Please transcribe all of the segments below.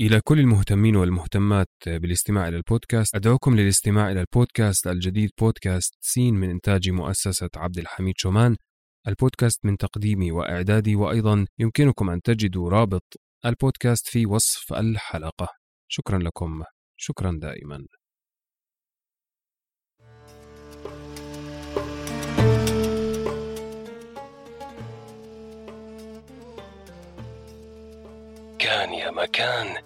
إلى كل المهتمين والمهتمات بالاستماع إلى البودكاست أدعوكم للاستماع إلى البودكاست الجديد بودكاست سين من إنتاج مؤسسة عبد الحميد شومان. البودكاست من تقديمي وإعدادي وأيضا يمكنكم أن تجدوا رابط البودكاست في وصف الحلقة. شكرا لكم. شكرا دائما. كان يا مكان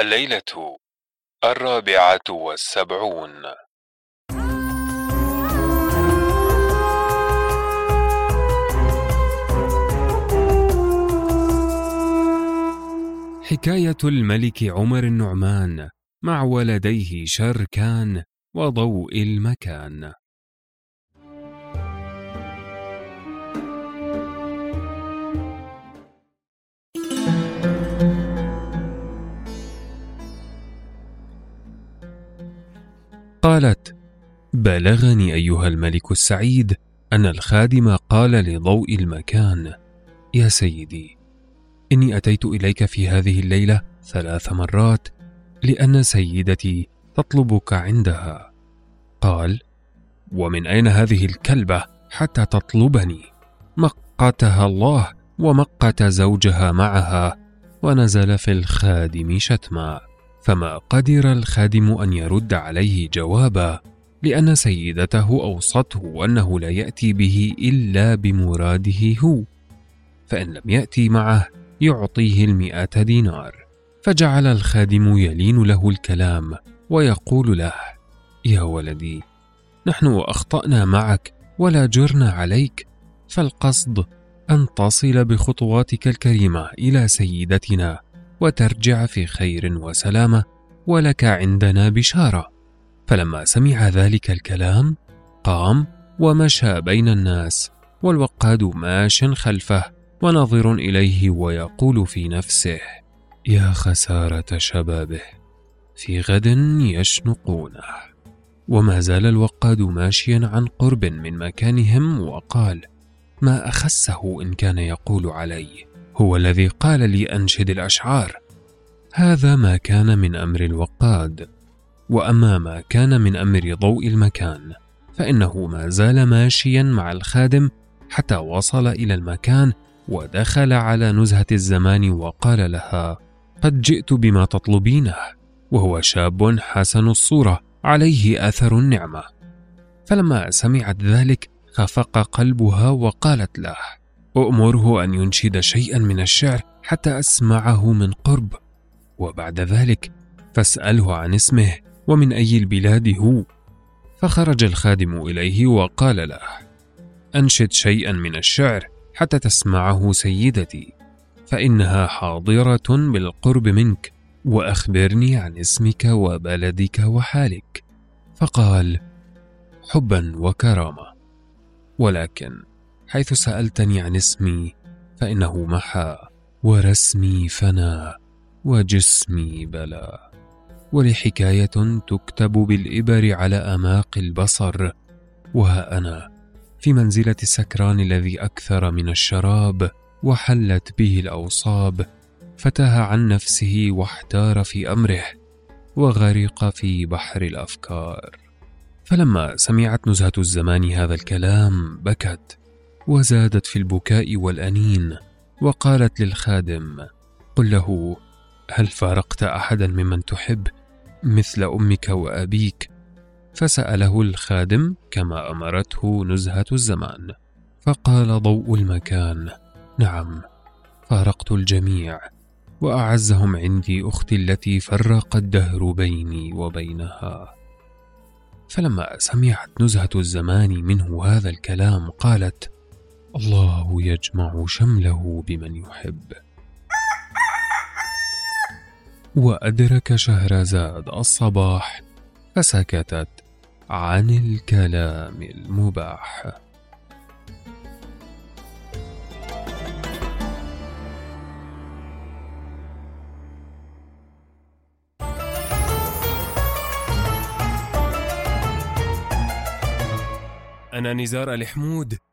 الليلة الرابعة والسبعون. حكاية الملك عمر النعمان مع ولديه شركان وضوء المكان. قالت بلغني أيها الملك السعيد أن الخادم قال لضوء المكان يا سيدي إني أتيت إليك في هذه الليلة ثلاث مرات لأن سيدتي تطلبك عندها قال ومن أين هذه الكلبة حتى تطلبني؟ مقتها الله ومقت زوجها معها ونزل في الخادم شتما فما قدر الخادم أن يرد عليه جوابا لأن سيدته أوصته أنه لا يأتي به إلا بمراده هو فإن لم يأتي معه يعطيه المئة دينار. فجعل الخادم يلين له الكلام ويقول له يا ولدي نحن أخطأنا معك ولا جرنا عليك فالقصد أن تصل بخطواتك الكريمة إلى سيدتنا. وترجع في خير وسلامة ولك عندنا بشارة. فلما سمع ذلك الكلام قام ومشى بين الناس والوقاد ماش خلفه وناظر إليه ويقول في نفسه يا خسارة شبابه في غد يشنقونه. وما زال الوقاد ماشيا عن قرب من مكانهم وقال ما أخسه إن كان يقول علي. هو الذي قال لي أنشد الأشعار. هذا ما كان من أمر الوقاد. وأما ما كان من أمر ضوء المكان فإنه ما زال ماشيا مع الخادم حتى وصل إلى المكان ودخل على نزهة الزمان وقال لها قد جئت بما تطلبينه وهو شاب حسن الصورة عليه أثر النعمة. فلما سمعت ذلك خفق قلبها وقالت له أؤمره أن ينشد شيئا من الشعر حتى أسمعه من قرب. وبعد ذلك فاسأله عن اسمه ومن أي البلاد هو. فخرج الخادم إليه وقال له أنشد شيئا من الشعر حتى تسمعه سيدتي فإنها حاضرة بالقرب منك وأخبرني عن اسمك وبلدك وحالك. فقال حبا وكرامة. ولكن حيث سألتني عن اسمي فإنه محى ورسمي فنى وجسمي بلى ولحكاية تكتب بالإبر على أماق البصر. وها أنا في منزلة السكران الذي أكثر من الشراب وحلت به الأوصاب. فتاه عن نفسه واحتار في أمره وغرق في بحر الأفكار. فلما سمعت نزهة الزمان هذا الكلام بكت. وزادت في البكاء والأنين وقالت للخادم قل له هل فارقت احدا ممن تحب مثل أمك وأبيك؟ فسأله الخادم كما أمرته نزهة الزمان. فقال ضوء المكان نعم فارقت الجميع وأعزهم عندي أختي التي فرق الدهر بيني وبينها. فلما سمعت نزهة الزمان منه هذا الكلام قالت الله يجمع شمله بمن يحب. وأدرك شهرزاد الصباح فسكتت عن الكلام المباح. أنا نزار الحمود